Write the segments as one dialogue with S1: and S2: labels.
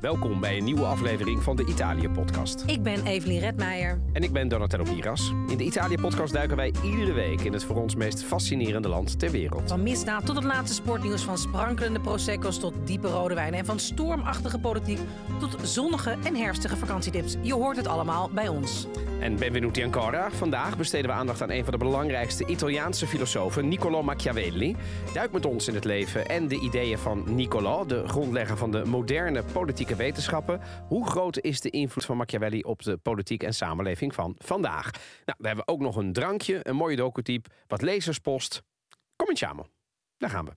S1: welkom bij een nieuwe aflevering van de Italië-podcast.
S2: Ik ben Evelien Redmeijer.
S1: En ik ben Donatello Piras. In de Italië-podcast duiken wij iedere week in het voor ons meest fascinerende land ter wereld.
S2: Van misdaad tot het laatste sportnieuws, van sprankelende prosecco's tot diepe rode wijnen... en van stormachtige politiek tot zonnige en herfstige vakantietips. Je hoort het allemaal bij ons.
S1: En benvenuti ancora. Vandaag besteden we aandacht aan een van de belangrijkste Italiaanse filosofen, Niccolò Machiavelli. Duik met ons in het leven en de ideeën van Niccolò, de grondlegger van de moderne politieke wetenschappen. Hoe groot is de invloed van Machiavelli op de politiek en samenleving van vandaag? Nou, we hebben ook nog een drankje, een mooie docutype, wat lezerspost. Cominciamo. Daar gaan we.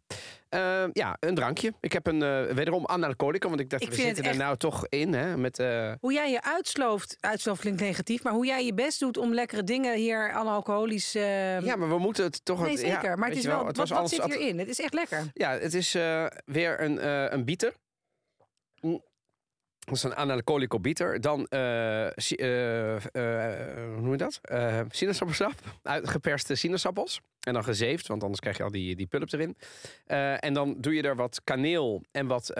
S1: Uh, ja, een drankje. Ik heb een uh, wederom analcoholica, want ik dacht,
S2: Ik
S1: we zitten er nou toch in. Hè, met, uh,
S2: Hoe jij je uitslooft, uitslooft klinkt negatief... maar hoe jij je best doet om lekkere dingen hier analcoholisch...
S1: ja, maar we moeten het toch...
S2: nee, zeker.
S1: ja,
S2: maar het is wel,
S1: het
S2: wat,
S1: was
S2: wat
S1: alles-
S2: zit hierin? Het is echt lekker.
S1: Ja, het is eh, weer een, eh een bieter. Dat is een analcolico bieter. Dan, eh, si- eh, eh, hoe noem je dat? Sinaasappelsap. Uitgeperste sinaasappels. En dan gezeefd, want anders krijg je al die, die pulp erin. En dan doe je er wat kaneel en wat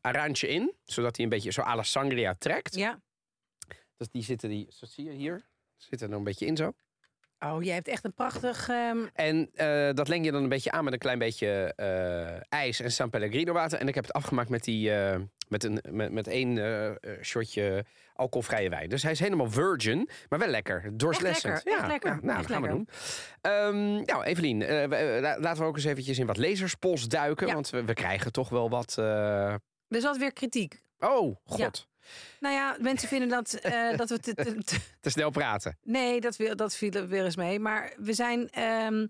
S1: aransje in. Zodat hij een beetje zo à la sangria trekt.
S2: Ja.
S1: Dus die zitten, die, zo zie je hier, zitten er een beetje in zo.
S2: Oh, jij hebt echt een prachtig... ehm,
S1: En eh, dat leng je dan een beetje aan met een klein beetje eh, ijs en San Pellegrino water. En ik heb het afgemaakt met, die, eh, met, een, met, met één shotje alcoholvrije wijn. Dus hij is helemaal virgin, maar wel lekker. Doorslessend.
S2: lekker, echt
S1: ja,
S2: lekker,
S1: ja, nou,
S2: echt
S1: dat gaan we doen. Ehm, nou, Evelien, laten we ook eens eventjes in wat lezerspost duiken.
S2: Ja.
S1: Want we, we krijgen toch wel wat...
S2: er altijd weer kritiek.
S1: Oh, god.
S2: Nou ja, mensen vinden dat, eh, dat we... te- te- te-
S1: Te snel praten.
S2: Nee, dat, wil, dat viel er weer eens mee. Maar we zijn. ehm,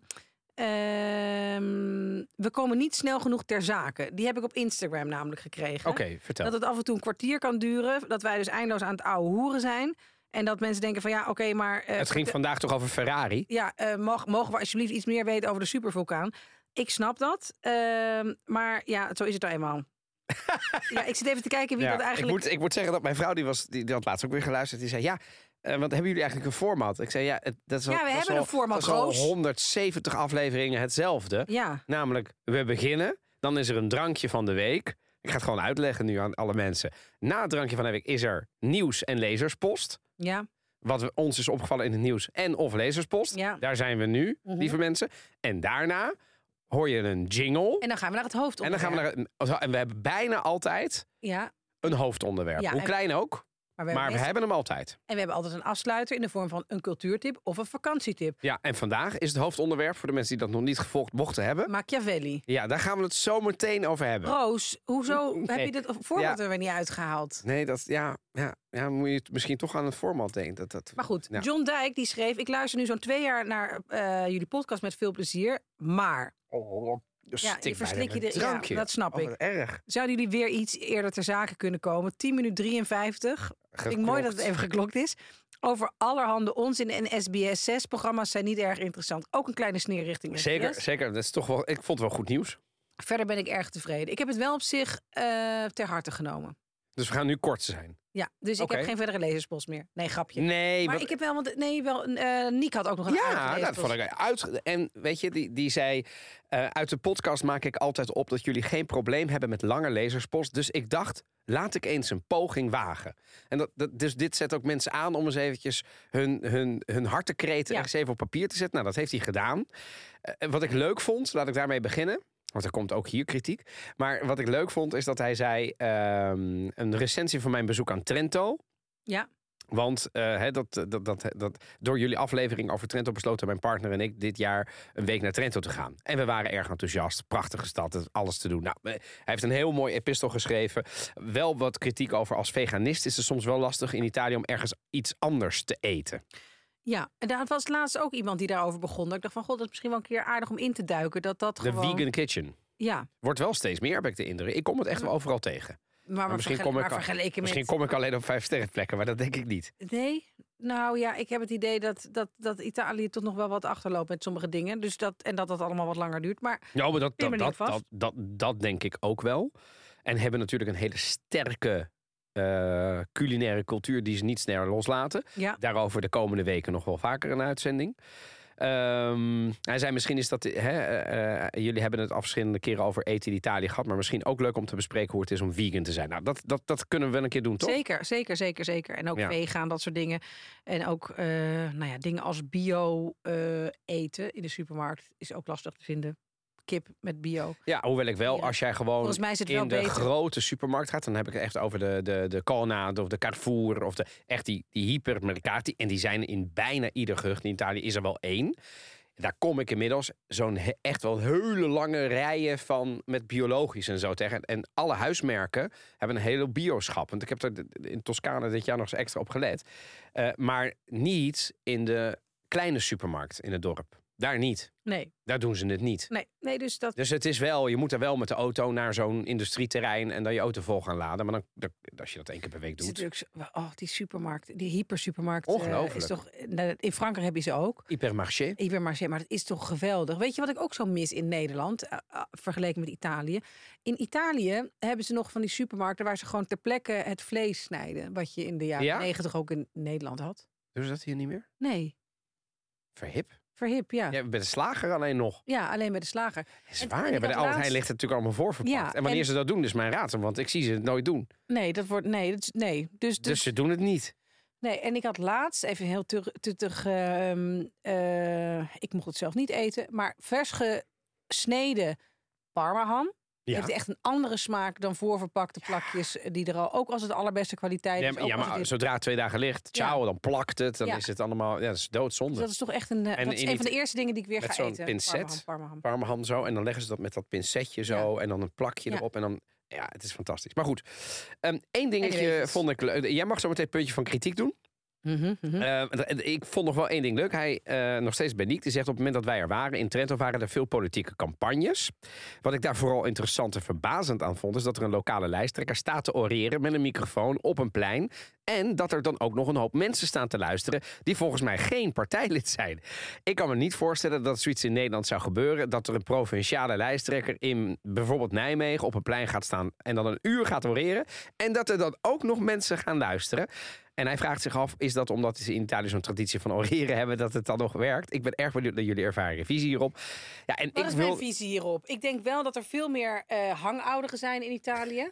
S2: ehm, we komen niet snel genoeg ter zake. Die heb ik op Instagram namelijk gekregen.
S1: Oké, vertel.
S2: Dat het af en toe een kwartier kan duren. Dat wij dus eindeloos aan het ouwe hoeren zijn. En dat mensen denken van ja, oké, maar. eh,
S1: het ging vandaag toch over Ferrari?
S2: Ja, eh, mag, mogen we alsjeblieft iets meer weten over de supervulkaan? Ik snap dat. ehm, maar ja, zo is het nou eenmaal. ja, ik zit even te kijken wie
S1: Ja,
S2: dat eigenlijk.
S1: ik, moet, ik moet zeggen dat mijn vrouw, die, was, die, die had laatst ook weer geluisterd, die zei ja. eh, want hebben jullie eigenlijk een format? Ik zei ja, het, dat is al,
S2: Ja, we
S1: dat
S2: hebben
S1: al-
S2: een format,
S1: Dat al
S2: Roos.
S1: 170 afleveringen hetzelfde.
S2: Ja,
S1: Namelijk, we beginnen, dan is er een drankje van de week. Ik ga het gewoon uitleggen nu aan alle mensen. Na het drankje van de week is er nieuws en lezerspost.
S2: ja,
S1: Wat we- ons is opgevallen in het nieuws en of lezerspost.
S2: ja.
S1: Daar zijn we nu,
S2: Mhm.
S1: lieve mensen. En daarna hoor je een jingle.
S2: En dan gaan we naar het hoofd.
S1: En dan gaan we naar het, en we hebben bijna altijd
S2: Ja,
S1: een hoofdonderwerp.
S2: Ja,
S1: Hoe klein ook,
S2: maar we
S1: maar
S2: hebben
S1: we
S2: meestal-
S1: hebben hem altijd.
S2: En we hebben altijd een afsluiter in de vorm van een cultuurtip of een vakantietip.
S1: Ja, en vandaag is het hoofdonderwerp voor de mensen die dat nog niet gevolgd mochten hebben.
S2: Machiavelli.
S1: Ja, daar gaan we het zo meteen over hebben.
S2: Roos, hoezo
S1: Nee.
S2: heb je dit format
S1: Ja.
S2: er weer niet uitgehaald?
S1: Nee, dat ja, ja, ja, moet je het misschien toch aan het format denken. Dat, dat,
S2: Maar goed,
S1: Ja.
S2: John Dijk die schreef... ik luister nu zo'n twee jaar naar eh, jullie podcast met veel plezier. Maar,
S1: oh, dus
S2: Ja, je verslik je de- ja, dat snap
S1: oh,
S2: ik.
S1: erg.
S2: zouden jullie weer iets eerder ter zake kunnen komen? 10 minuten 53. Vind ik mooi dat het even geklokt is. Over allerhande onzin en SBS 6-programma's zijn niet erg interessant. Ook een kleine sneer richting SBS.
S1: Zeker, zeker. Dat is toch wel, ik vond het wel goed nieuws.
S2: Verder ben ik erg tevreden. Ik heb het wel op zich eh, ter harte genomen.
S1: Dus we gaan nu kort zijn.
S2: Ja, dus ik heb geen verdere lezerspost meer. Nee, grapje.
S1: Nee,
S2: Maar ik heb wel, want nee, wel, eh Niek had ook nog een aardige
S1: Ja, nou, dat vond ik uit. En weet je, die, die zei: eh, Uit de podcast maak ik altijd op dat jullie geen probleem hebben met lange lezerspost. Dus ik dacht, laat ik eens een poging wagen. En dat, dat, dus dit zet ook mensen aan om eens eventjes hun, hun, hun hartekreten
S2: Ja.
S1: ergens even op papier te zetten. Nou, dat heeft hij gedaan. Eh, wat ik leuk vond, laat ik daarmee beginnen. Want er komt ook hier kritiek. Maar wat ik leuk vond, is dat hij zei: ehm, een recensie van mijn bezoek aan Trento.
S2: Ja,
S1: Want eh, dat, dat, dat, dat, door jullie aflevering over Trento besloten mijn partner en ik dit jaar een week naar Trento te gaan. En we waren erg enthousiast. Prachtige stad, alles te doen. Nou, eh, hij heeft een heel mooi epistel geschreven. Wel wat kritiek over als veganist is het soms wel lastig in Italië om ergens iets anders te eten.
S2: Ja. En daar was laatst ook iemand die daarover begon. Dat ik dacht van, god, dat is misschien wel een keer aardig om in te duiken. Dat dat
S1: De
S2: gewoon...
S1: vegan kitchen.
S2: Ja,
S1: Wordt wel steeds meer, heb ik de indruk. Ik kom het echt wel overal tegen.
S2: maar, maar,
S1: misschien kom ik
S2: maar
S1: al-
S2: vergeleken
S1: Misschien
S2: met...
S1: kom ik alleen op vijf sterrenplekken, maar dat denk ik niet.
S2: Nee? Nou ja, ik heb het idee dat, dat, dat Italië toch nog wel wat achterloopt met sommige dingen. Dus dat, en dat dat allemaal wat langer duurt. Maar
S1: Ja, maar dat, dat, dat, dat denk ik ook wel. En hebben natuurlijk een hele sterke eh, culinaire cultuur die ze niet snel loslaten.
S2: ja,
S1: Daarover de komende weken nog wel vaker een uitzending. Ehm, hij zei misschien is dat... Hè, eh, eh, jullie hebben het al verschillende keren over eten in Italië gehad... maar misschien ook leuk om te bespreken hoe het is om vegan te zijn. Nou, dat, dat, dat kunnen we wel een keer doen, toch?
S2: Zeker, zeker, zeker, zeker. En ook
S1: Ja.
S2: vegan, dat soort dingen. En ook nou ja, dingen als bio eten in de supermarkt is ook lastig te vinden. Kip met bio.
S1: Ja, hoewel ik wel, als jij gewoon in de
S2: beter.
S1: grote supermarkt gaat... dan heb ik het echt over de, de, de Colnade of de Carrefour... of de, echt die, die hypermercati. En die zijn in bijna ieder gehucht in Italië is er wel één. Daar kom ik inmiddels zo'n echt wel hele lange rijen van met biologisch en zo tegen. En alle huismerken hebben een hele bioschap. Want ik heb er in Toscane dit jaar nog eens extra op gelet. Eh, maar niet in de kleine supermarkt in het dorp. Daar niet.
S2: Nee,
S1: Daar doen ze het niet.
S2: nee, nee dus dat...
S1: Dus het is wel, je moet er wel met de auto naar zo'n industrieterrein en dan je auto vol gaan laden. Maar dan, als je dat één keer per week doet.
S2: oh, die supermarkt, die hypersupermarkt. eh,
S1: Ongelooflijk.
S2: is toch, nou, in Frankrijk heb je ze ook.
S1: Hypermarché.
S2: Hypermarché, maar het is toch geweldig. Weet je wat ik ook zo mis in Nederland, eh, eh, vergeleken met Italië? In Italië hebben ze nog van die supermarkten waar ze gewoon ter plekke het vlees snijden. Wat je in de jaren
S1: Ja?
S2: negentig ook in Nederland had.
S1: Doen ze dat hier niet meer?
S2: Nee,
S1: Verhip.
S2: Verhip, ja.
S1: Ja, bij de slager alleen nog.
S2: Ja, alleen bij de slager.
S1: Is
S2: En-
S1: ja, bij de Albert Heijn ligt het natuurlijk allemaal voor verpakt.
S2: Ja,
S1: en wanneer
S2: en-
S1: ze dat doen, is mijn raadsel. Want ik zie ze het nooit doen.
S2: Nee, dat wordt nee, dat nee. Dus,
S1: Dus,
S2: dus,
S1: ze doen het niet.
S2: nee. En ik had laatst even heel terug, terug ehm, eh, ik mocht het zelf niet eten, maar vers gesneden parmaham.
S1: Ja,
S2: Heeft echt een andere smaak dan voorverpakte plakjes eh, die er al ook als het de allerbeste kwaliteit is.
S1: maar, ja, maar
S2: het
S1: zodra het twee dagen ligt, ciao, dan plakt het. Dan is het allemaal, ja, dat is
S2: Dus
S1: doodzonde.
S2: dat is toch echt een, eh,
S1: En
S2: dat is een van de eerste dingen die ik weer
S1: met
S2: ga
S1: zo'n
S2: eten.
S1: pincet.
S2: Parmaham
S1: zo. En dan leggen ze dat met dat pincetje zo. En dan een plakje erop. En dan, ja, het is fantastisch. Maar goed, Eén Eén dingetje vond ik leuk. Jij mag zo meteen een puntje van kritiek doen.
S2: Mhm, mhm.
S1: Eh, ik vond nog wel één ding leuk. Hij, eh, nog steeds Beniek, die zegt op het moment dat wij er waren in Trento waren er veel politieke campagnes. Wat ik daar vooral interessant en verbazend aan vond, is dat er een lokale lijsttrekker staat te oreren met een microfoon op een plein. En dat er dan ook nog een hoop mensen staan te luisteren die volgens mij geen partijlid zijn. Ik kan me niet voorstellen dat zoiets in Nederland zou gebeuren. Dat er een provinciale lijsttrekker in bijvoorbeeld Nijmegen op een plein gaat staan en dan een uur gaat oreren. En dat er dan ook nog mensen gaan luisteren. En hij vraagt zich af, is dat omdat ze in Italië zo'n traditie van oreren hebben, dat het dan nog werkt? Ik ben erg benieuwd naar jullie ervaring. Visie hierop. Ja, en
S2: Wat
S1: ik
S2: is
S1: wil.
S2: mijn visie hierop? Ik denk wel dat er veel meer eh, hangouderen zijn in Italië.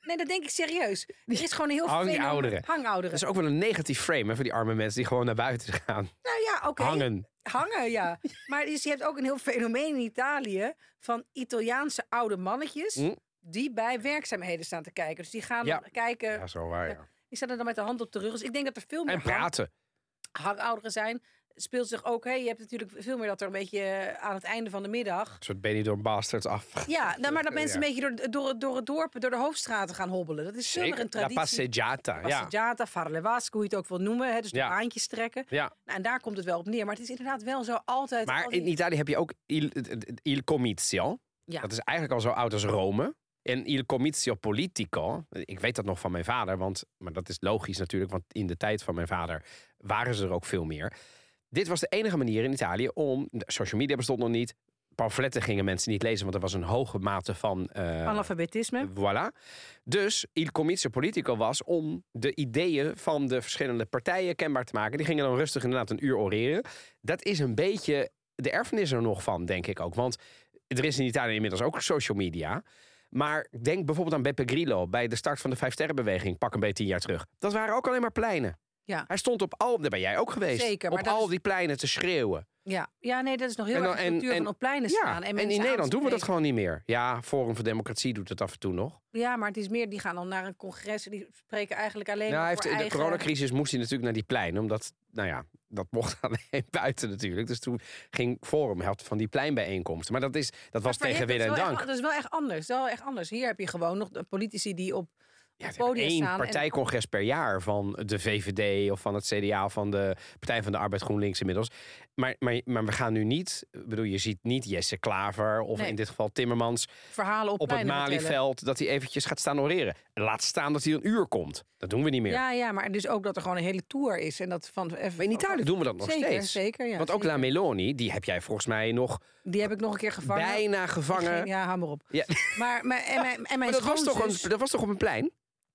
S2: Nee, dat denk ik serieus. Er is gewoon een heel
S1: Hangouderen.
S2: fenomeen- Hangouderen.
S1: Dat is ook wel een negatief frame hè, voor die arme mensen die gewoon naar buiten gaan
S2: Nou ja, oké.
S1: hangen.
S2: Hangen, ja. Maar dus je hebt ook een heel fenomeen in Italië van Italiaanse oude mannetjes.
S1: Hm.
S2: Die bij werkzaamheden staan te kijken. Dus die gaan
S1: Ja.
S2: dan kijken.
S1: Ja, zo waar. Ja.
S2: Die staan er dan met de hand op de rug. Dus ik denk dat er veel meer
S1: En praten.
S2: hangouderen zijn. Speelt zich ook. Hè, je hebt natuurlijk veel meer dat er een beetje eh, aan het einde van de middag.
S1: Een soort Benidorm bastards af.
S2: Ja, nou, maar dat mensen
S1: Ja.
S2: een beetje door, door, door het dorp, door de hoofdstraten gaan hobbelen. Dat is meer een
S1: La
S2: traditie.
S1: passeggiata. Ja.
S2: Passeggiata, fare le vasche, hoe je het ook wil noemen. Hè, dus de
S1: Ja.
S2: baantjes trekken.
S1: ja.
S2: Nou, en daar komt het wel op neer. Maar het is inderdaad wel zo altijd...
S1: Maar in Italië heb je ook il, il comizio.
S2: Ja.
S1: Dat is eigenlijk al zo oud als Rome. En il comizio politico, ik weet dat nog van mijn vader, want, maar dat is logisch natuurlijk, want in de tijd van mijn vader waren ze er ook veel meer. Dit was de enige manier in Italië om, social media bestond nog niet, pamfletten gingen mensen niet lezen, want er was een hoge mate van... eh,
S2: Analfabetisme.
S1: Voilà. Dus il comizio politico was om de ideeën van de verschillende partijen kenbaar te maken. Die gingen dan rustig inderdaad een uur oreren. Dat is een beetje de erfenis er nog van, denk ik ook. Want er is in Italië inmiddels ook social media. Maar denk bijvoorbeeld aan Beppe Grillo bij de start van de Vijfsterrenbeweging, pak een beetje tien jaar terug. Dat waren ook alleen maar pleinen.
S2: Ja.
S1: Hij stond op al, daar ben jij ook geweest,
S2: Zeker, maar
S1: op al
S2: is-
S1: die pleinen te schreeuwen.
S2: Ja. ja, nee, dat is nog heel
S1: En
S2: erg de cultuur
S1: en-
S2: van op pleinen
S1: Ja,
S2: staan.
S1: en,
S2: En,
S1: in Nederland doen we dat gewoon niet meer. Ja, Forum voor Democratie doet het af en toe nog.
S2: Ja, maar het is meer, die gaan dan naar een congres. en Die spreken eigenlijk alleen
S1: Nou, heeft, de coronacrisis moest hij natuurlijk naar die pleinen. Omdat, nou ja, dat mocht alleen buiten natuurlijk. Dus toen ging Forum, had van die pleinbijeenkomsten. Maar dat, is, dat was
S2: Maar
S1: tegen
S2: voor
S1: wil
S2: hem,
S1: en dank.
S2: echt- Dat is wel echt anders. Dat is wel echt anders. Hier heb je gewoon nog de politici die op
S1: Ja,
S2: podium
S1: één
S2: staan. en-
S1: partijcongres per jaar van de VVD of van het CDA of van de Partij van de Arbeid GroenLinks inmiddels. Maar, maar, maar we gaan nu niet, ik bedoel, je ziet niet Jesse Klaver of
S2: Nee.
S1: in dit geval Timmermans
S2: verhalen op,
S1: op het. Malieveld dat hij eventjes gaat staan oreren. Laat staan dat hij een uur komt. Dat doen we niet meer.
S2: Ja, ja, maar dus ook dat er gewoon een hele tour is. En dat van, even,
S1: Maar in Italië doen we dat nog
S2: zeker,
S1: steeds.
S2: Zeker, ja.
S1: Want ook
S2: zeker.
S1: La Meloni, die heb jij volgens mij nog
S2: Die heb ik nog een keer gevangen.
S1: bijna gevangen.
S2: Ja, hou maar op.
S1: Ja.
S2: Maar, maar, en mijn, en mijn
S1: Maar dat was, toch een, dat was toch op een plein?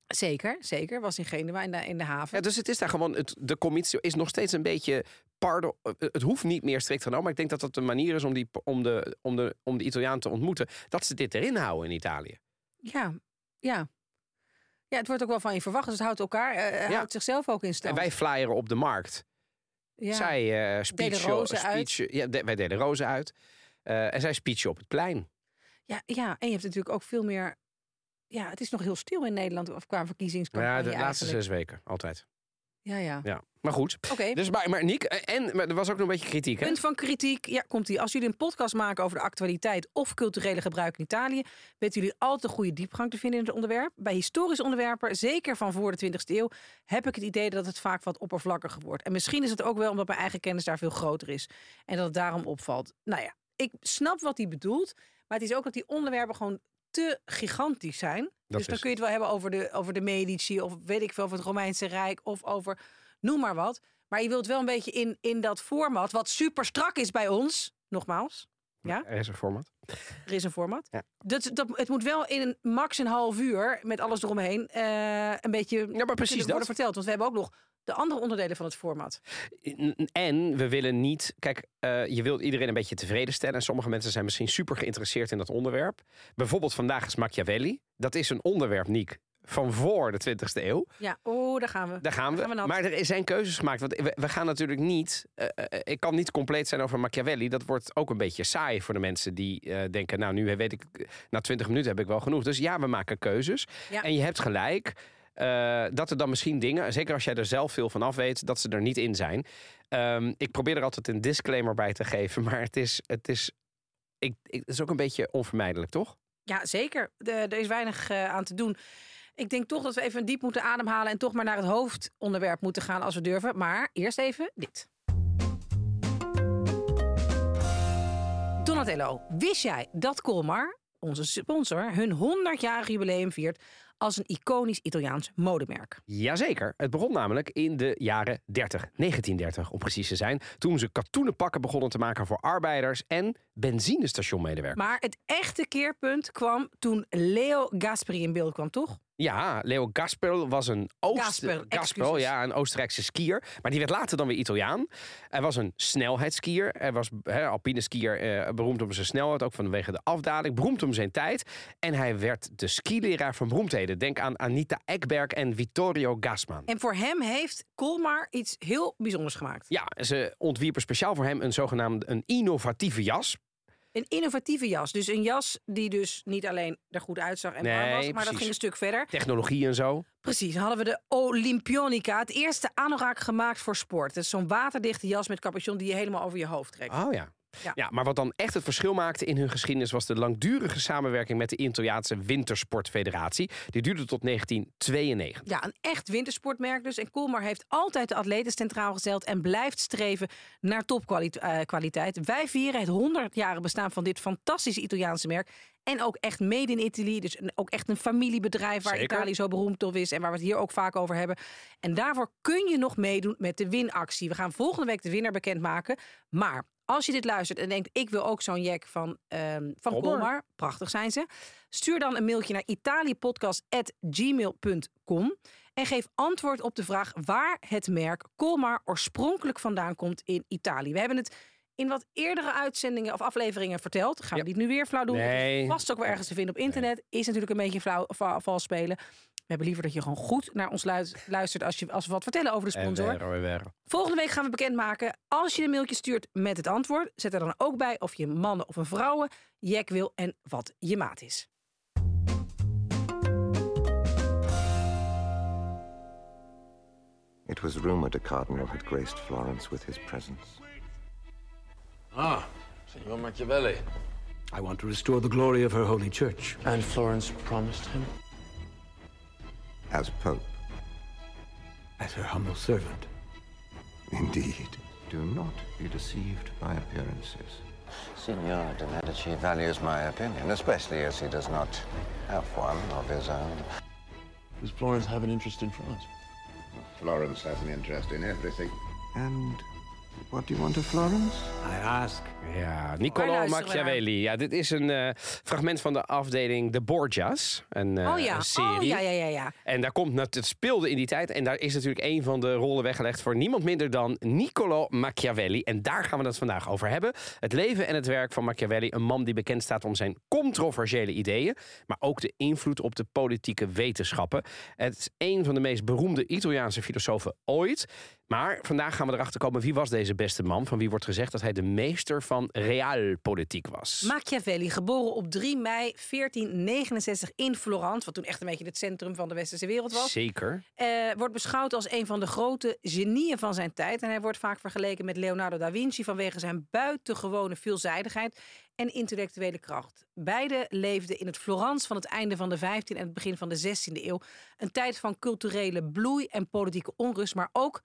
S2: Zeker, zeker. Was in Genua in de, in de haven.
S1: Ja, dus het is daar gewoon, het, de commissie is nog steeds een beetje, pardon, eh, het hoeft niet meer strikt genomen. Maar ik denk dat dat de manier is om, die, om, de, om, de, om de Italiaan te ontmoeten. Dat ze dit erin houden in Italië.
S2: Ja, ja. Ja, het wordt ook wel van je verwacht. Dus het houdt elkaar, uh, houdt zichzelf ook in stand.
S1: En wij flyeren op de markt. Ja. Zij uh, speech, rozen speech, uit. Ja, wij deden rozen uit. Uh, en zij speechen op het plein.
S2: Ja, ja, en je hebt natuurlijk ook veel meer ja, het is nog heel stil in Nederland of qua verkiezingscampagne.
S1: Ja, de laatste zes weken, altijd.
S2: Ja, ja.
S1: ja. Maar goed. Oké. Dus, maar, maar Niek, eh, en maar er was ook nog een beetje kritiek. Hè?
S2: Punt van kritiek. Ja, komt ie. Als jullie een podcast maken over de actualiteit of culturele gebruik in Italië, weten jullie altijd een goede diepgang te vinden in het onderwerp. Bij historische onderwerpen, zeker van voor de 20e eeuw, heb ik het idee dat het vaak wat oppervlakkiger wordt. En misschien is het ook wel omdat mijn eigen kennis daar veel groter is. En dat het daarom opvalt. Nou ja, ik snap wat hij bedoelt. Maar het is ook dat die onderwerpen gewoon te gigantisch zijn. dus dan kun je het wel hebben over de, over de Medici of weet ik veel, over het Romeinse Rijk of over noem maar wat. Maar je wilt wel een beetje in, in dat format, wat super strak is bij ons, nogmaals. Ja?
S1: Er is een format.
S2: Er is een format. Ja. Dat, dat, het moet wel in een max een half uur, met alles eromheen, uh, een beetje
S1: ja, maar precies
S2: worden verteld. Want we hebben ook nog de andere onderdelen van het format.
S1: En we willen niet. Kijk, uh, je wilt iedereen een beetje tevreden stellen. En sommige mensen zijn misschien super geïnteresseerd in dat onderwerp. Bijvoorbeeld vandaag is Machiavelli. Dat is een onderwerp, Niek, van voor de 20e eeuw.
S2: Ja, oh, daar gaan we.
S1: Daar gaan we. maar er zijn keuzes gemaakt. Want we, gaan natuurlijk niet. Uh, ik kan niet compleet zijn over Machiavelli. Dat wordt ook een beetje saai voor de mensen die uh, denken. Nou, nu weet ik. Na 20 minuten heb ik wel genoeg. Dus ja, we maken keuzes. Ja. En je hebt gelijk. Uh, dat er dan misschien dingen, zeker als jij er zelf veel van af weet, dat ze er niet in zijn. Um, ik probeer er altijd een disclaimer bij te geven, maar het is, het is, ik, het is ook een beetje onvermijdelijk, toch?
S2: Ja, zeker. Er is weinig uh, aan te doen. Ik denk toch dat we even diep moeten ademhalen en toch maar naar het hoofdonderwerp moeten gaan als we durven. Maar eerst even dit. Donatello, wist jij dat Colmar, onze sponsor, hun 100-jarig jubileum viert als een iconisch Italiaans modemerk.
S1: Jazeker. Het begon namelijk in de jaren 30, 1930 om precies te zijn, toen ze katoenen pakken begonnen te maken voor arbeiders en benzinestationmedewerkers.
S2: Maar het echte keerpunt kwam toen Leo Gasperi in beeld kwam, toch?
S1: Ja, Leo Gaspel was een, Oost Gaspel, ja, een Oostenrijkse skier. Maar die werd later dan weer Italiaan. Hij was een snelheidsskier. Hij was he, alpine skier, eh, beroemd om zijn snelheid, ook vanwege de afdaling. Beroemd om zijn tijd. En hij werd de skileraar van beroemdheden. Denk aan Anita Ekberg en Vittorio Gassman.
S2: En voor hem heeft Colmar iets heel bijzonders gemaakt.
S1: Ja, ze ontwierpen speciaal voor hem een zogenaamde een innovatieve jas.
S2: Een innovatieve jas. Dus een jas die dus niet alleen er goed uitzag en warm was, maar dat ging een stuk verder.
S1: Technologie en zo.
S2: Precies. Dan hadden we de Olympionica. Het eerste anorak gemaakt voor sport. Het is zo'n waterdichte jas met capuchon die je helemaal over je hoofd trekt.
S1: Oh ja. Ja. ja. maar wat dan echt het verschil maakte in hun geschiedenis was de langdurige samenwerking met de Italiaanse Wintersportfederatie. Die duurde tot 1992.
S2: Ja, een echt wintersportmerk dus. En Coolmar heeft altijd de atleten centraal gesteld en blijft streven naar topkwaliteit. Wij vieren het 100 jaren bestaan van dit fantastische Italiaanse merk. En ook echt made in Italy. Dus ook echt een familiebedrijf waar Italië zo beroemd op is. En waar we het hier ook vaak over hebben. En daarvoor kun je nog meedoen met de winactie. We gaan volgende week de winnaar bekendmaken. Maar als je dit luistert en denkt, ik wil ook zo'n jack van, um, van Colmar. Prachtig zijn ze. Stuur dan een mailtje naar italiëpodcast.gmail.com. En geef antwoord op de vraag waar het merk Colmar oorspronkelijk vandaan komt in Italië. We hebben het in wat eerdere uitzendingen of afleveringen verteld. Gaan we ja. dit nu weer flauw doen? Nee. Vast ook wel ergens te vinden op internet. Is natuurlijk een beetje flauw, vals spelen. We hebben liever dat je gewoon goed naar ons luistert als, je, als we wat vertellen over de sponsor. Volgende week gaan we bekendmaken. Als je een mailtje stuurt met het antwoord, zet er dan ook bij of je mannen of een vrouwen jack wil en wat je maat is. It was rumored a cardinal had graced Florence with his presence. Ah, Signor Machiavelli. I want to restore the glory of her holy church. And Florence promised him? As Pope. As her humble servant. Indeed. Do not be deceived by appearances. Signor de Medici values my opinion, especially as he does not have one of his own. Does Florence have an interest in France? Florence has an interest in everything. And what do you want of Florence? I ask
S1: Ja,
S2: we
S1: Machiavelli. Ja, dit is een eh, fragment van de afdeling De Borgias. Een eh,
S2: oh ja,
S1: serie.
S2: oh ja, ja, ja, ja.
S1: En daar komt, het speelde in die tijd. En daar is natuurlijk een van de rollen weggelegd voor niemand minder dan Niccolò Machiavelli. En daar gaan we het vandaag over hebben. Het leven en het werk van Machiavelli. Een man die bekend staat om zijn controversiële ideeën. Maar ook de invloed op de politieke wetenschappen. Het is een van de meest beroemde Italiaanse filosofen ooit. Maar vandaag gaan we erachter komen wie was deze beste man. Van wie wordt gezegd dat hij de meester van realpolitiek was.
S2: Machiavelli, geboren op 3 mei 1469 in Florence, wat toen echt een beetje het centrum van de westerse wereld was.
S1: Zeker.
S2: eh, wordt beschouwd als een van de grote genieën van zijn tijd. En hij wordt vaak vergeleken met Leonardo da Vinci vanwege zijn buitengewone veelzijdigheid en intellectuele kracht. Beide leefden in het Florence van het einde van de 15e en het begin van de 16e eeuw. Een tijd van culturele bloei en politieke onrust, maar ook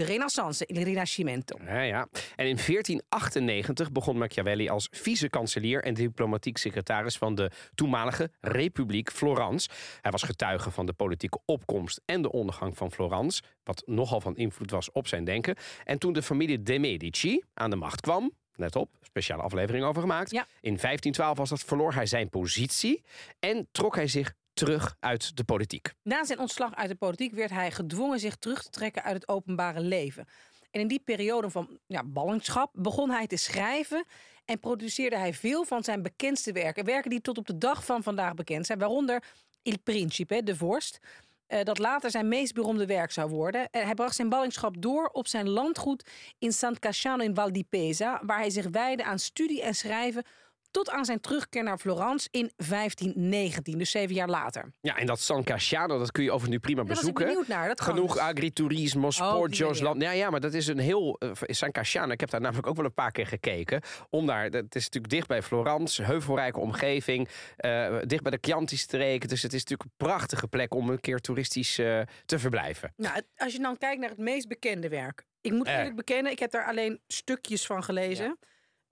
S2: de Renaissance, il Rinascimento.
S1: Ja, ja. En in 1498 begon Machiavelli als vice-kanselier en diplomatiek secretaris van de toenmalige Republiek Florence. Hij was getuige van de politieke opkomst en de ondergang van Florence, wat nogal van invloed was op zijn denken. En toen de familie de Medici aan de macht kwam, let op, speciale aflevering over gemaakt.
S2: Ja.
S1: In 1512 was dat, verloor hij zijn positie en trok hij zich terug uit de politiek.
S2: Na zijn ontslag uit de politiek werd hij gedwongen zich terug te trekken uit het openbare leven. En in die periode van ja, ballingschap begon hij te schrijven en produceerde hij veel van zijn bekendste werken. Werken die tot op de dag van vandaag bekend zijn, waaronder Il Principe, de vorst. eh, dat later zijn meest beroemde werk zou worden. En hij bracht zijn ballingschap door op zijn landgoed in San Casciano in Val di Pesa, waar hij zich wijdde aan studie en schrijven tot aan zijn terugkeer naar Florence in 1519, dus zeven jaar later.
S1: Ja, en dat San Casciano, dat kun je over nu prima
S2: Daar was ik
S1: bezoeken.
S2: benieuwd naar. Dat
S1: Genoeg
S2: dus.
S1: agriturismo, sportjos,
S2: dingen.
S1: land. Ja, ja, maar dat is een heel. eh, San Casciano, ik heb daar namelijk ook wel een paar keer gekeken. Om daar, het is natuurlijk dicht bij Florence, heuvelrijke omgeving, eh, dicht bij de Chianti-streek. Dus het is natuurlijk een prachtige plek om een keer toeristisch eh, te verblijven.
S2: Nou, als je dan kijkt naar het meest bekende werk. Ik moet eerlijk bekennen, ik heb daar alleen stukjes van gelezen.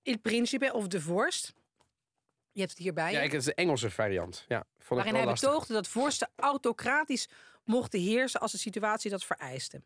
S2: Il Principe of De Vorst. Je hebt het hierbij.
S1: Ja, ik, het is de Engelse variant. Ja, vond
S2: waarin hij
S1: lastig.
S2: betoogde dat vorsten autocratisch mochten heersen als de situatie dat vereiste.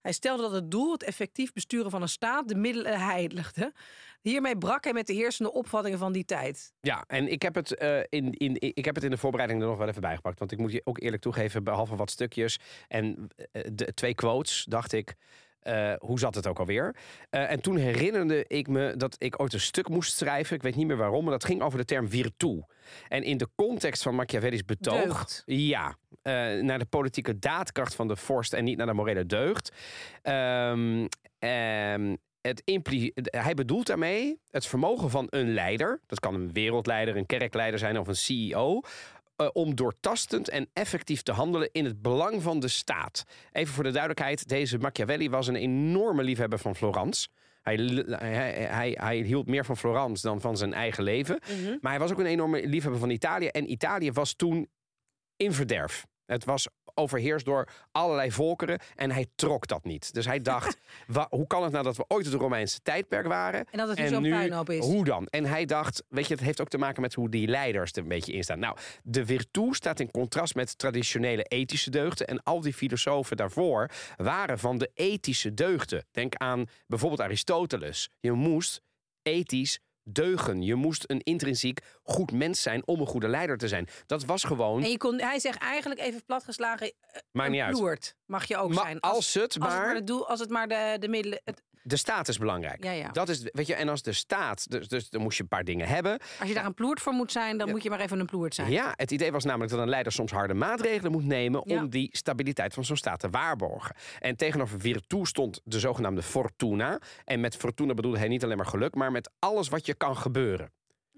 S2: Hij stelde dat het doel, het effectief besturen van een staat, de middelen heiligde. Hiermee brak hij met de heersende opvattingen van die tijd.
S1: Ja, en ik heb, het, eh, in, in, ik heb het in de voorbereiding er nog wel even bijgepakt. Want ik moet je ook eerlijk toegeven, behalve wat stukjes en eh, de twee quotes, dacht ik. Eh, hoe zat het ook alweer? Eh, en toen herinnerde ik me dat ik ooit een stuk moest schrijven. Ik weet niet meer waarom, maar dat ging over de term virtu. En in de context van Machiavelli's betoog.
S2: Deugd.
S1: Ja, eh, naar de politieke daadkracht van de vorst en niet naar de morele deugd. Ehm, ehm, het hij bedoelt daarmee het vermogen van een leider. Dat kan een wereldleider, een kerkleider zijn of een CEO. Eh, om doortastend en effectief te handelen in het belang van de staat. Even voor de duidelijkheid: deze Machiavelli was een enorme liefhebber van Florence. Hij, hij, hij, hij hield meer van Florence dan van zijn eigen leven. Maar hij was ook een enorme liefhebber van Italië. En Italië was toen in verderf. Het was overheerst door allerlei volkeren en hij trok dat niet. Dus hij dacht, hoe kan het nou dat we ooit het Romeinse tijdperk waren?
S2: En dat het nu zo'n puinhoop is.
S1: Hoe dan? En hij dacht, weet je, het heeft ook te maken met hoe die leiders er een beetje in staan. Nou, de virtu staat in contrast met traditionele ethische deugden. En al die filosofen daarvoor waren van de ethische deugden. Denk aan bijvoorbeeld Aristoteles. Je moest ethisch deugen. Je moest een intrinsiek goed mens zijn om een goede leider te zijn. Dat was gewoon,
S2: En je kon, hij zegt eigenlijk even platgeslagen, eh,
S1: maakt niet uit.
S2: mag je ook
S1: Maar
S2: zijn.
S1: als het
S2: als het
S1: maar,
S2: maar, het doel, als het maar de, de middelen... Het,
S1: de staat is belangrijk.
S2: Ja, ja.
S1: Dat is, weet je, en als de staat, dus, dus dan moest je een paar dingen hebben.
S2: als je daar een ploert voor moet zijn, dan moet je maar even een ploert zijn.
S1: Ja, het idee was namelijk dat een leider soms harde maatregelen moet nemen om die stabiliteit van zo'n staat te waarborgen. En tegenover virtu stond de zogenaamde fortuna. En met fortuna bedoelde hij niet alleen maar geluk, maar met alles wat je kan gebeuren.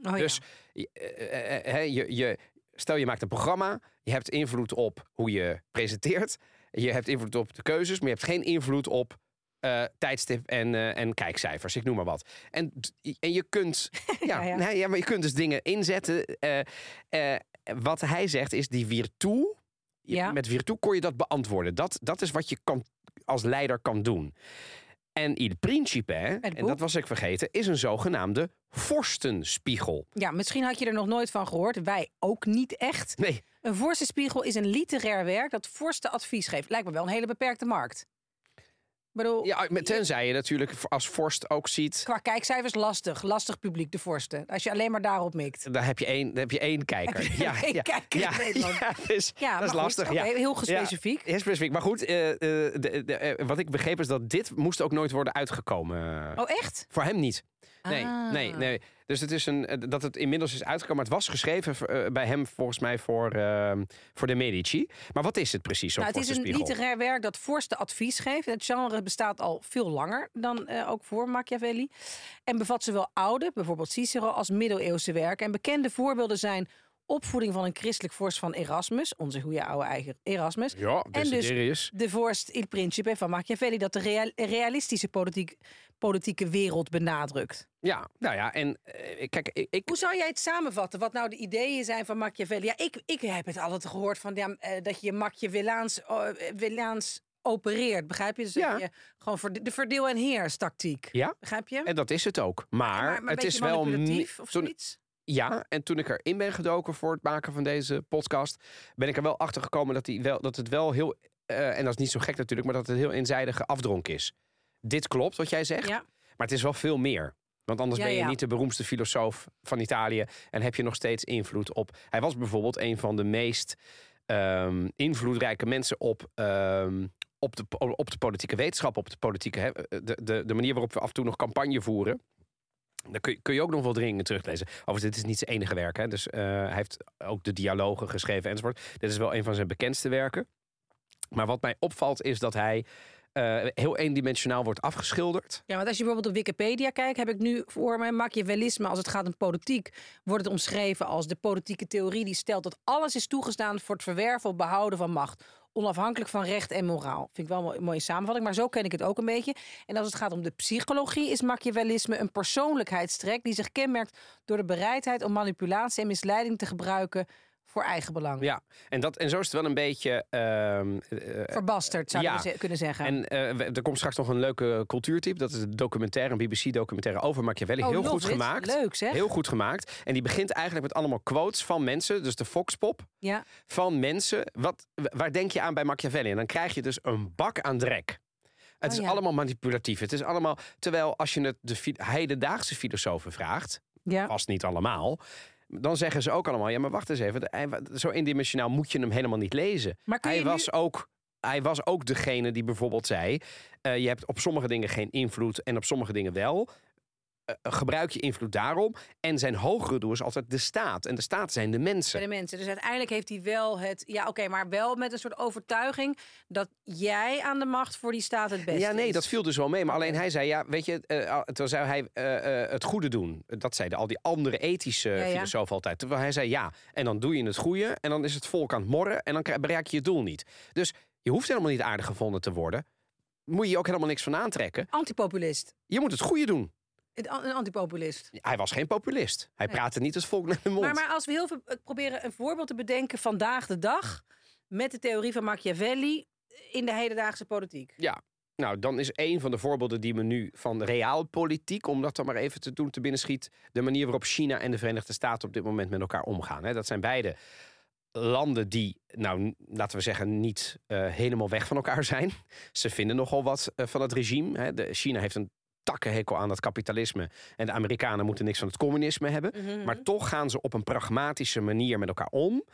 S2: Oh, ja.
S1: Dus je, eh, eh, eh, je, je, stel je maakt een programma, je hebt invloed op hoe je presenteert, je hebt invloed op de keuzes, maar je hebt geen invloed op eh, tijdstip en, eh, en kijkcijfers, ik noem maar wat. En, en je kunt, ja,
S2: Ja, ja.
S1: Nee, ja, maar je kunt dus dingen inzetten. eh, wat hij zegt is die virtu.
S2: Ja.
S1: Met virtu kon je dat beantwoorden. Dat, dat is wat je kan, als leider kan doen. En Il Principe, en dat was ik vergeten, is een zogenaamde vorstenspiegel.
S2: ja, misschien had je er nog nooit van gehoord. Wij ook niet echt.
S1: Nee,
S2: Een vorstenspiegel is een literair werk dat vorsten advies geeft. Lijkt me wel een hele beperkte markt. Bedoel,
S1: Ja, tenzij je natuurlijk als vorst ook ziet.
S2: qua kijkcijfers lastig. Lastig publiek, de vorsten. Als je alleen maar daarop mikt.
S1: Dan heb je één, dan heb je één kijker.
S2: Je één kijker in Nederland?
S1: ja, dus,
S2: Ja,
S1: dat is
S2: goed,
S1: lastig. ja.
S2: heel specifiek.
S1: Ja, heel specifiek. Maar goed, eh, eh, de, de, eh, wat ik begreep is dat dit moest ook nooit worden uitgekomen.
S2: Oh, echt?
S1: Voor hem niet. Nee,
S2: Ah.
S1: nee, nee. Dus het is een, eh, dat het inmiddels is uitgekomen. Maar het was geschreven eh, bij hem volgens mij voor, eh, voor de Medici. Maar wat is het precies,
S2: Nou, het is een literair werk dat vorsten advies geeft. Het genre bestaat al veel langer dan eh, ook voor Machiavelli. En bevat zowel oude, bijvoorbeeld Cicero, als middeleeuwse werken. En bekende voorbeelden zijn opvoeding van een christelijk vorst van Erasmus. Onze goede oude eigen Erasmus.
S1: Ja,
S2: En dus de vorst Il Principe van Machiavelli... dat de rea- realistische politiek, politieke wereld benadrukt.
S1: Ja, nou ja, en eh, kijk, ik,
S2: Hoe zou jij het samenvatten? Wat nou de ideeën zijn van Machiavelli? Ja, ik, ik heb het altijd gehoord van ja, eh, dat je Machiavellaans uh, Villaans opereert. Begrijp je? Dus
S1: Ja.
S2: je gewoon voor de, de verdeel- en heerstactiek.
S1: Ja.
S2: Begrijp je?
S1: en dat is het ook. Maar,
S2: maar, maar een
S1: het is wel...
S2: of zoiets?
S1: Ja, en toen ik erin ben gedoken voor het maken van deze podcast, ben ik er wel achter gekomen dat, die wel, dat het wel heel, eh, en dat is niet zo gek natuurlijk, maar dat het heel eenzijdige afdronk is. Dit klopt wat jij zegt,
S2: Ja.
S1: maar het is wel veel meer. Want anders
S2: Ja,
S1: ben je
S2: ja.
S1: niet de beroemdste filosoof van Italië en heb je nog steeds invloed op. Hij was bijvoorbeeld een van de meest ehm, invloedrijke mensen op. ehm, op de, op de politieke wetenschap, op de politieke. hè, de, de, de manier waarop we af en toe nog campagne voeren. Daar kun je, kun je ook nog wel dringend teruglezen. Overigens, dit is niet zijn enige werk. Hè. Dus, eh, hij heeft ook de dialogen geschreven enzovoort. Dit is wel een van zijn bekendste werken. Maar wat mij opvalt is dat hij eh, heel eendimensionaal wordt afgeschilderd.
S2: Ja, want als je bijvoorbeeld op Wikipedia kijkt, heb ik nu voor me Machiavellisme. Als het gaat om politiek, wordt het omschreven als de politieke theorie die stelt dat alles is toegestaan voor het verwerven of behouden van macht. Onafhankelijk van recht en moraal. Vind ik wel een mooie- samenvatting, maar zo ken ik het ook een beetje. En als het gaat om de psychologie, is Machiavellisme een persoonlijkheidstrek die zich kenmerkt door de bereidheid om manipulatie en misleiding te gebruiken voor eigen belang.
S1: Ja, en, dat, en zo is het wel een beetje. eh,
S2: Verbasterd, zou je
S1: Ja.
S2: ze- kunnen zeggen.
S1: en we- er komt straks nog een leuke cultuurtip. Dat is een documentaire, een BBC-documentaire over Machiavelli.
S2: Oh,
S1: Heel goed
S2: it.
S1: gemaakt.
S2: Leuk zeg.
S1: Heel goed gemaakt. En die begint eigenlijk met allemaal quotes van mensen. Dus de Foxpop.
S2: Ja.
S1: van mensen. Wat, waar denk je aan bij Machiavelli? En dan krijg je dus een bak aan drek. Het
S2: Oh,
S1: is
S2: ja.
S1: allemaal manipulatief. Het is allemaal. Terwijl als je het de fi- hedendaagse filosofen vraagt,
S2: Ja.
S1: vast niet allemaal. Dan zeggen ze ook allemaal: ja, maar wacht eens even. hij- Zo eendimensionaal moet je hem helemaal niet lezen.
S2: Maar
S1: Hij
S2: nu-
S1: was ook. Hij was ook degene die bijvoorbeeld zei: eh, je hebt op sommige dingen geen invloed en op sommige dingen wel. Eh, gebruik je invloed daarom. En zijn hogere doel is altijd de staat. En de staat zijn de mensen.
S2: de mensen. Dus uiteindelijk heeft hij wel het. Ja, oké, maar wel met een soort overtuiging dat jij aan de macht voor die staat het beste
S1: Ja, nee,
S2: is.
S1: dat viel dus wel mee. Maar alleen hij zei, ja, weet je, eh, toen zou hij eh, het goede doen. Dat zeiden al die andere ethische
S2: Ja, ja.
S1: filosofen altijd. Terwijl hij zei, ja, en dan doe je het goede. En dan is het volk aan het morren. En dan bereik je je doel niet. Dus je hoeft helemaal niet aardig gevonden te worden. Moet je je ook helemaal niks van aantrekken.
S2: Antipopulist.
S1: Je moet het goede doen.
S2: Een an- een antipopulist.
S1: Hij was geen populist. Hij
S2: Nee.
S1: praatte niet het volk naar de mond.
S2: Maar, maar als we heel veel eh, proberen een voorbeeld te bedenken vandaag de dag met de theorie van Machiavelli in de hedendaagse politiek.
S1: Ja, nou, dan is een van de voorbeelden die me nu van realpolitiek, om dat dan maar even te doen, te binnenschiet, de manier waarop China en de Verenigde Staten op dit moment met elkaar omgaan. Hè. Dat zijn beide landen die, nou, laten we zeggen, niet eh, helemaal weg van elkaar zijn. Ze vinden nogal wat eh, van het regime. Hè. De, China heeft een takkenhekel aan dat kapitalisme en de Amerikanen moeten niks van het communisme hebben.
S2: Mhm.
S1: Maar toch gaan ze op een pragmatische manier met elkaar om.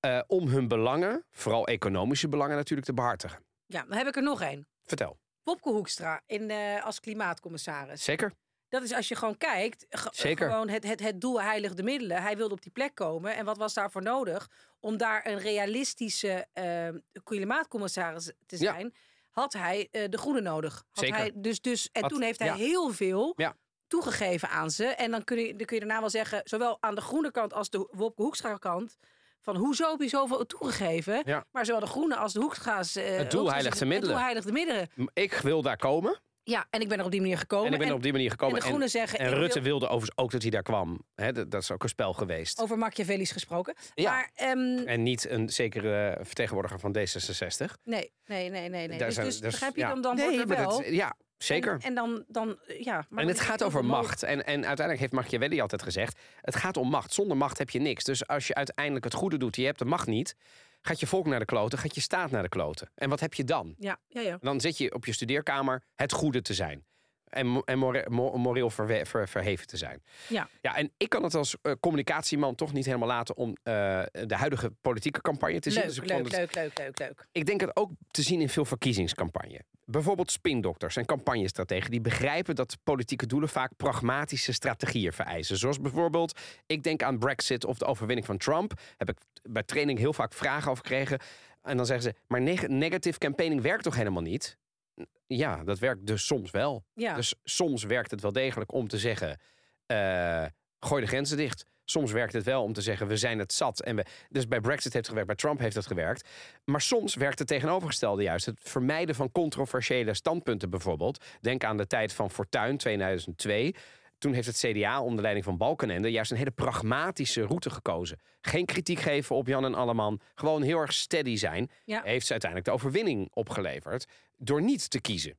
S1: eh, om hun belangen, vooral economische belangen natuurlijk, te behartigen.
S2: Ja, dan heb ik er nog één.
S1: Vertel.
S2: Popke Hoekstra in, eh, als klimaatcommissaris.
S1: Zeker.
S2: Dat is als je gewoon kijkt, ge-
S1: Zeker.
S2: gewoon het, het, het doel heiligt de middelen. Hij wilde op die plek komen. En wat was daarvoor nodig? Om daar een realistische eh, klimaatcommissaris te
S1: Ja.
S2: Had hij eh, de groene nodig. Had
S1: Zeker.
S2: Hij dus, dus, en
S1: Had-
S2: toen heeft hij
S1: ja.
S2: heel veel
S1: Ja.
S2: toegegeven aan ze. En dan kun, je, dan kun je daarna wel zeggen, zowel aan de groene kant als de Wopke Hoekstra kant... van hoezo heb je zoveel toegegeven?
S1: Ja.
S2: Maar zowel de groene als de Hoekstra's... eh,
S1: Het doel heiligt de
S2: Het
S1: middelen.
S2: doel heiligt de middelen.
S1: Ik wil daar komen.
S2: Ja, en ik ben er op die manier gekomen.
S1: En ik ben er op die manier gekomen.
S2: en de groenen zeggen...
S1: en Rutte
S2: wil-
S1: wilde overigens ook dat hij daar kwam. Dat, dat is ook een spel geweest.
S2: Over Machiavelli's gesproken.
S1: Ja.
S2: Maar ehm,
S1: En niet een zekere vertegenwoordiger van D66.
S2: nee, nee, nee, nee. nee. Dus,
S1: zijn-
S2: dus
S1: dus,
S2: begrijp je
S1: ja.
S2: dan, dan
S1: nee,
S2: wordt wel.
S1: dat- ja, zeker.
S2: En, en dan, dan, eh, ja. Maar
S1: En het gaat over macht. En, en uiteindelijk heeft Machiavelli altijd gezegd... het gaat om macht. Zonder macht heb je niks. Dus als je uiteindelijk het goede doet... je hebt de macht niet... gaat je volk naar de kloten, gaat je staat naar de kloten. En wat heb je dan?
S2: Ja, ja, ja.
S1: Dan zit je op je studeerkamer het goede te zijn. En, en more- mo- moreel verwe- ver- verheven te zijn.
S2: Ja.
S1: ja, en ik kan het als eh, communicatieman toch niet helemaal laten om eh, de huidige politieke campagne te zien. Dus
S2: leuk,
S1: het-
S2: leuk, leuk, leuk, leuk.
S1: ik denk het ook te zien in veel verkiezingscampagne. Bijvoorbeeld spindokters en campagnestrategen die begrijpen dat politieke doelen vaak pragmatische strategieën vereisen. Zoals bijvoorbeeld, ik denk aan Brexit of de overwinning van Trump. Heb ik bij training heel vaak vragen over gekregen. En dan zeggen ze, maar neg- negative campaigning werkt toch helemaal niet? Ja, dat werkt dus soms wel.
S2: Ja.
S1: Dus soms werkt het wel degelijk om te zeggen: eh, gooi de grenzen dicht. Soms werkt het wel om te zeggen: we zijn het zat. En we, dus bij Brexit heeft het gewerkt, bij Trump heeft het gewerkt. Maar soms werkt het tegenovergestelde juist. Het vermijden van controversiële standpunten bijvoorbeeld. Denk aan de tijd van Fortuyn 2002. Toen heeft het CDA onder leiding van Balkenende juist een hele pragmatische route gekozen. Geen kritiek geven op Jan en Alleman. Gewoon heel erg steady zijn.
S2: Ja.
S1: Heeft ze uiteindelijk de overwinning opgeleverd. Door niet te kiezen.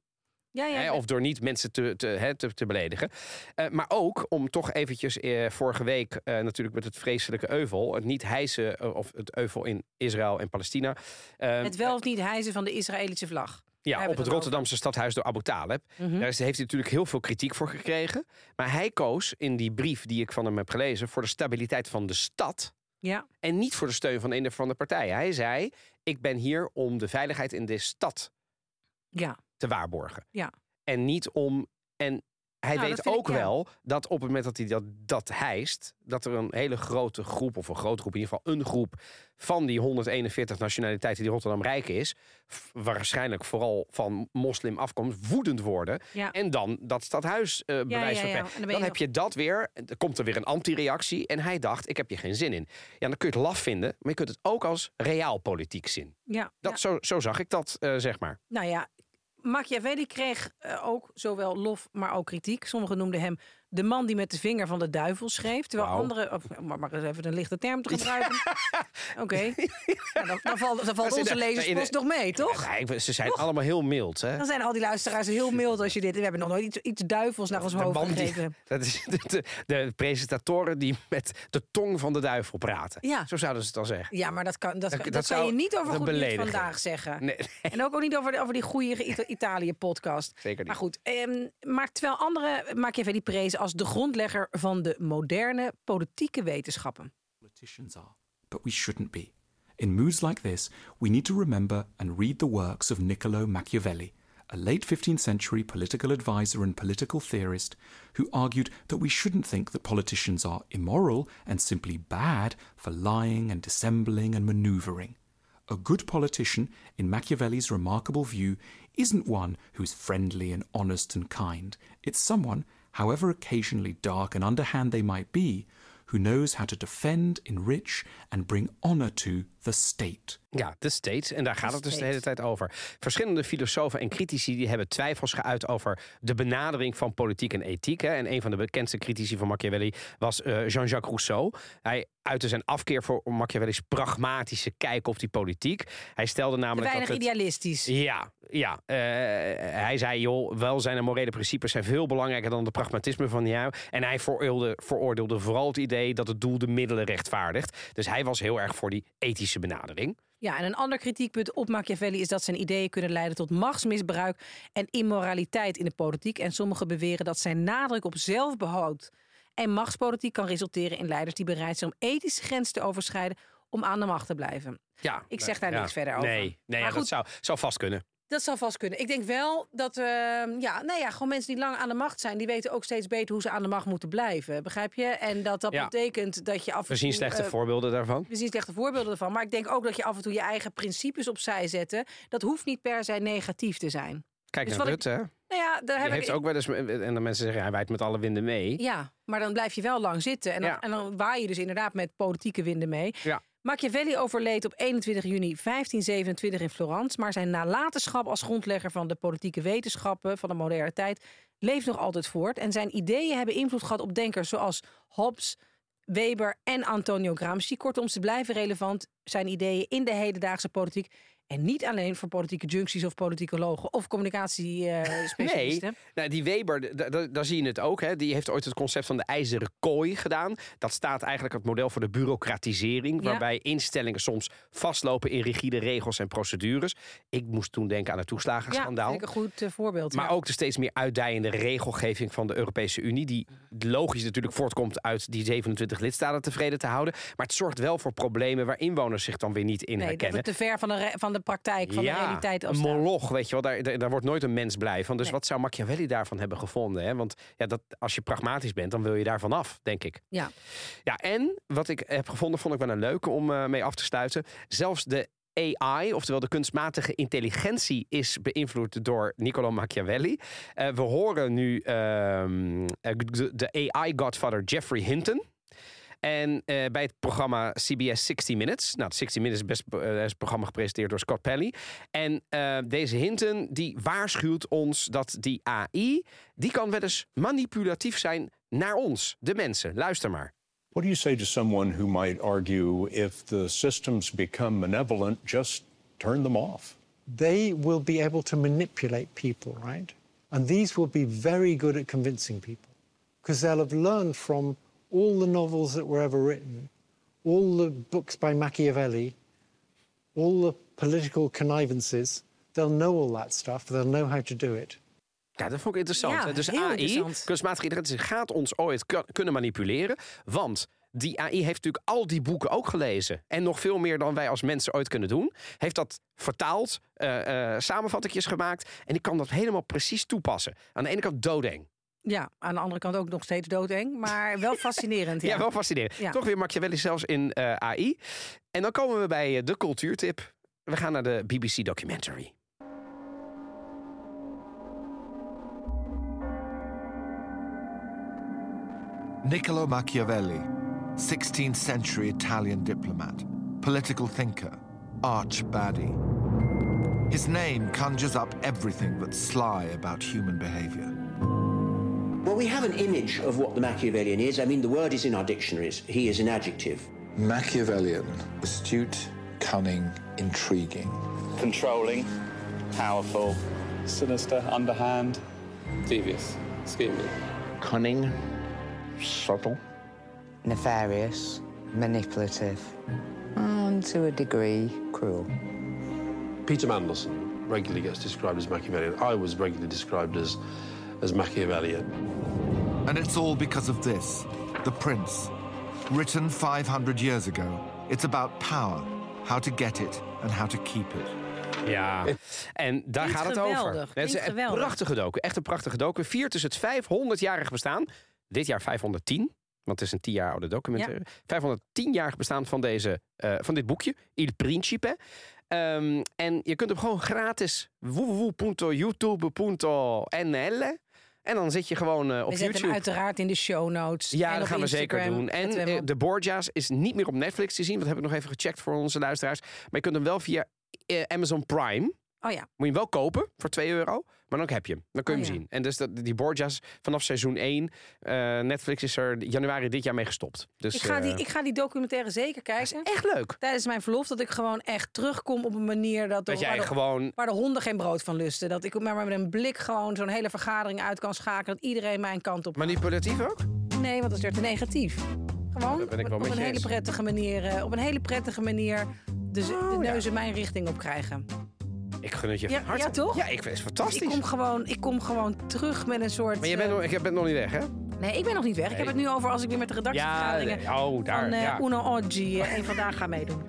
S2: Ja, ja,
S1: Hè,
S2: ja.
S1: of door niet mensen te, te, hè, te, te beledigen. Eh, maar ook om toch eventjes eh, vorige week eh, natuurlijk met het vreselijke euvel. Het niet hijsen of het euvel in Israël en Palestina.
S2: het wel of niet hijzen van de Israëlische vlag.
S1: ja, op het
S2: het
S1: Rotterdamse stadhuis door Abu Taleb.
S2: Mhm.
S1: Daar heeft hij natuurlijk heel veel kritiek voor gekregen. Maar hij koos in die brief die ik van hem heb gelezen... voor de stabiliteit van de stad...
S2: Ja,
S1: en niet voor de steun van een of andere partij. Hij zei, ik ben hier om de veiligheid in de stad
S2: ja,
S1: te waarborgen.
S2: Ja.
S1: En niet om. En hij
S2: Nou,
S1: weet
S2: ik-
S1: ook
S2: ja.
S1: wel dat op het moment dat hij dat, dat hijst, dat er een hele grote groep, of een grote groep, in ieder geval een groep van die 141 nationaliteiten die Rotterdam rijk is, waarschijnlijk vooral van moslim afkomst, woedend worden.
S2: ja.
S1: En dan dat stadhuis bewijs van.
S2: En dan ben
S1: Dan
S2: je
S1: heb je dat weer. Er komt er weer een antireactie. En hij dacht, ik heb je geen zin in. Ja, dan kun je het laf vinden. Maar je kunt het ook als realpolitiek zien.
S2: ja,
S1: Dat, zo, zo zag ik dat, eh, zeg maar.
S2: Nou ja, Machiavelli kreeg eh, ook zowel lof, maar ook kritiek. Sommigen noemden hem de man die met de vinger van de duivel schreef. Terwijl
S1: Wauw.
S2: anderen, of, maar maar eens even een lichte term te gebruiken. Oké, Nou, dan, dan valt, dan valt onze
S1: de-
S2: lezerspost nog mee, toch?
S1: Nee, ze zijn allemaal heel mild, hè?
S2: Dan zijn al die luisteraars heel mild als je dit... We hebben nog nooit iets, iets duivels naar ons
S1: De
S2: hoofd
S1: die-
S2: gegeven.
S1: Dat is de, de, de presentatoren die met de tong van de duivel praten.
S2: Ja.
S1: Zo zouden ze het dan zeggen.
S2: Ja, maar dat kan, dat,
S1: Dat-
S2: dat, je niet over Goed Nieuws. Vandaag zeggen.
S1: Nee,
S2: En ook, ook niet over, over die goede Ita- Italië-podcast.
S1: zeker niet.
S2: Maar goed, ehm, maar terwijl anderen Machiavelli prezen als de grondlegger van de moderne politieke wetenschappen.
S3: politicians are, but we shouldn't be. In moods like this, we need to remember and read the works of Niccolo Machiavelli, a late 15th century political advisor and political theorist who argued that we shouldn't think that politicians are immoral and simply bad for lying and dissembling and maneuvering. A good politician, in Machiavelli's remarkable view, isn't one who's friendly and honest and kind. It's someone, however occasionally dark and underhand they might be, who knows how to defend, enrich, and bring honor to the state.
S1: Ja, de state. En daar gaat het dus de hele tijd over. Verschillende filosofen en critici die hebben twijfels geuit over de benadering van politiek en ethiek. Hè. En een van de bekendste critici van Machiavelli was eh, Jean-Jacques Rousseau. Hij uitte zijn afkeer voor Machiavelli's pragmatische kijk op die politiek. Hij stelde namelijk
S2: Weinig
S1: dat het,
S2: idealistisch.
S1: Ja, ja. Eh, hij zei, joh, welzijn en morele principes zijn veel belangrijker dan de pragmatisme van jou. En hij veroordeelde, veroordeelde vooral het idee dat het doel de middelen rechtvaardigt. Dus hij was heel erg voor die ethische benadering.
S2: Ja, en een ander kritiekpunt op Machiavelli is dat zijn ideeën kunnen leiden tot machtsmisbruik en immoraliteit in de politiek. En sommigen beweren dat zijn nadruk op zelfbehoud en machtspolitiek kan resulteren in leiders die bereid zijn om ethische grenzen te overschrijden om aan de macht te blijven.
S1: Ja,
S2: Ik zeg daar niks verder over.
S1: Nee, nee
S2: Maar
S1: ja,
S2: goed.
S1: dat zou, zou vast kunnen.
S2: Dat zou vast kunnen. Ik denk wel dat, eh, ja, nou ja, gewoon mensen die lang aan de macht zijn, die weten ook steeds beter hoe ze aan de macht moeten blijven. Begrijp je? En dat dat
S1: Ja.
S2: betekent dat je af en
S1: We zien
S2: toe,
S1: slechte
S2: eh,
S1: voorbeelden daarvan.
S2: we zien slechte voorbeelden ervan. Maar ik denk ook dat je af en toe je eigen principes opzij zetten. Dat hoeft niet per se negatief te zijn.
S1: Kijk
S2: dus
S1: naar
S2: ik-
S1: Rutte, hè?
S2: Nou ja, daar heb
S1: heeft
S2: ik.
S1: ook wel eens... En dan mensen zeggen, hij waait met alle winden mee.
S2: Ja, maar dan blijf je wel lang zitten. En dan,
S1: Ja.
S2: en dan waai je dus inderdaad met politieke winden mee.
S1: Ja.
S2: Machiavelli overleed op 21 juni 1527 in Florence. Maar zijn nalatenschap als grondlegger van de politieke wetenschappen van de moderne tijd leeft nog altijd voort. En zijn ideeën hebben invloed gehad op denkers zoals Hobbes, Weber en Antonio Gramsci. Kortom, ze blijven relevant, zijn ideeën in de hedendaagse politiek. En niet alleen voor politieke juncties of politicologen of communicatiespecialisten.
S1: Nee, nou, die Weber, daar zie je het ook. Hè. Die heeft ooit het concept van de ijzeren kooi gedaan. Dat staat eigenlijk het model voor de bureaucratisering.
S2: Ja.
S1: Waarbij instellingen soms vastlopen in rigide regels en procedures. Ik moest toen denken aan het
S2: ja,
S1: toeslagenschandaal.
S2: vind ik een goed eh, voorbeeld.
S1: Maar
S2: ja.
S1: ook de steeds meer uitdijende regelgeving van de Europese Unie. Die logisch natuurlijk voortkomt uit die 27 lidstaten tevreden te houden. Maar het zorgt wel voor problemen waar inwoners zich dan weer niet in
S2: nee, dat
S1: herkennen.
S2: het te ver van de, van de praktijk, van de realiteit
S1: een
S2: afstaat.
S1: moloch, weet je wel. Daar, daar, daar wordt nooit een mens blij van. Dus
S2: Nee.
S1: wat zou Machiavelli daarvan hebben gevonden? Hè? Want ja, dat, als je pragmatisch bent, dan wil je daarvan af, denk ik.
S2: Ja.
S1: Ja, en wat ik heb gevonden, vond ik wel een leuke om eh, mee af te sluiten. Zelfs de AI, oftewel de kunstmatige intelligentie, is beïnvloed door Niccolo Machiavelli. Eh, we horen nu ehm, eh, de, de AI-godfather Jeffrey Hinton. En eh, bij het programma CBS 60 Minutes. Nou, 60 Minutes is, best, is een programma gepresenteerd door Scott Pelley. En eh, deze Hinton die waarschuwt ons dat die AI... die kan wel eens manipulatief zijn naar ons, de mensen. Luister maar.
S4: What do you say to someone who might argue if the systems become malevolent, just turn them off?
S5: they will be able to manipulate people, right? And these will be very good at convincing people because they'll have learned from all the novels that were ever written, all the books by Machiavelli, all the political connivances. They'll know all that stuff, they'll know how to do it.
S1: Ja, dat vond ik interessant.
S2: Ja,
S1: dus AI,
S2: interessant.
S1: kunstmatige intelligentie, gaat ons ooit ku- kunnen manipuleren. Want die AI heeft natuurlijk al die boeken ook gelezen. En nog veel meer dan wij als mensen ooit kunnen doen. Heeft dat vertaald, eh eh samenvattingjes gemaakt. En die kan dat helemaal precies toepassen. Aan de ene kant doodeng.
S2: Ja, aan de andere kant ook nog steeds doodeng, maar wel fascinerend.
S1: Ja,
S2: Ja,
S1: wel fascinerend.
S2: Ja.
S1: Toch weer Machiavelli zelfs in eh, AI. En dan komen we bij eh, de cultuurtip. We gaan naar de BBC documentary.
S6: Niccolo Machiavelli, 16th century Italian diplomat, political thinker, arch baddie. His name conjures up everything that's sly about human behavior.
S7: Well, we have an image of what the Machiavellian is. I mean, the word is in our dictionaries. He is an adjective.
S8: Machiavellian, astute, cunning, intriguing.
S9: controlling, powerful, sinister, underhand, devious, scheming.
S10: cunning, subtle.
S11: nefarious, manipulative, and to a degree, cruel.
S12: Peter Mandelson regularly gets described as Machiavellian. I was regularly described as, as Machiavellian.
S6: And it's all because of this The Prince. Written 500 years ago, it's about power, how to get it, and how to keep it.
S1: Ja, en daar
S2: Klinkt
S1: gaat het
S2: geweldig,
S1: over. Het is een
S2: geweldig.
S1: prachtige docu. Echt een prachtige docu. Viert dus het 500-jarig bestaan. Dit jaar 510. Want het is een 10 jaar oude documentaire. 510-jarig bestaan van, deze, eh, van dit boekje. Il Principe. Ehm, en je kunt hem gewoon gratis www.youtube.nl en dan zit je gewoon eh, op
S2: We zetten
S1: YouTube.
S2: hem uiteraard in de show notes.
S1: Ja,
S2: en
S1: dat gaan we zeker doen. En
S2: we
S1: eh, de Borgia's is niet meer op Netflix te zien. Dat heb ik nog even gecheckt voor onze luisteraars. Maar je kunt hem wel via eh, Amazon Prime.
S2: Oh ja,
S1: Moet je hem wel kopen voor 2 euro. Maar dan heb je hem. Dan kun je
S2: Oh
S1: hem
S2: ja.
S1: zien. En dus dat, die Borgia's vanaf seizoen 1. eh, Netflix is er januari dit jaar mee gestopt. Dus,
S2: ik ga, die,
S1: eh,
S2: ik ga die documentaire zeker kijken.
S1: echt leuk.
S2: Tijdens mijn verlof dat ik gewoon echt terugkom op een manier dat,
S1: Dat
S2: er-
S1: jij
S2: waar, de,
S1: gewoon...
S2: waar de honden geen brood van lusten. Dat ik maar met een blik gewoon zo'n hele vergadering uit kan schakelen. Dat iedereen mijn kant op.
S1: Manipulatief ook?
S2: Nee, want dat is weer te negatief. Gewoon op een hele prettige manier. eh, op een hele prettige manier de, de
S1: Oh, ja.
S2: mijn richting op krijgen.
S1: Ik gun het je
S2: Ja,
S1: van harte.
S2: ja, toch?
S1: Ja, ik vind het fantastisch.
S2: ik kom, gewoon, ik kom gewoon terug met een soort.
S1: Maar je bent,
S2: eh,
S1: nog, ik ben nog niet weg, hè?
S2: Nee, ik ben nog niet weg. Ik heb het nu over als ik weer met de redactievergaderingen
S1: nee. oh, daar.
S2: van eh
S1: ja.
S2: Uno Oggi eh, een vandaag ga meedoen.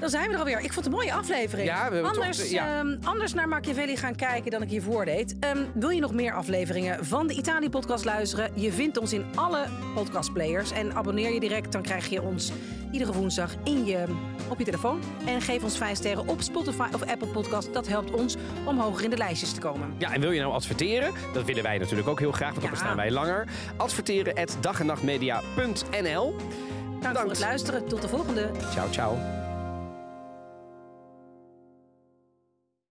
S2: Dan zijn we er alweer. Ik vond het een mooie aflevering.
S1: Ja, we toch-
S2: anders,
S1: ja.
S2: ehm, anders naar Machiavelli gaan kijken dan ik hiervoor deed. Ehm, wil je nog meer afleveringen van de Italië-podcast luisteren? Je vindt ons in alle podcastplayers. En abonneer je direct, dan krijg je ons iedere woensdag in je, op je telefoon. En geef ons 5 sterren op Spotify of Apple Podcast. Dat helpt ons om hoger in de lijstjes te komen.
S1: Ja, en wil je nou adverteren? Dat willen wij natuurlijk ook heel graag, want dan bestaan wij langer. Adverteren at dagennachtmedia.nl.
S2: Dank voor het luisteren. Tot de volgende.
S1: Ciao, ciao.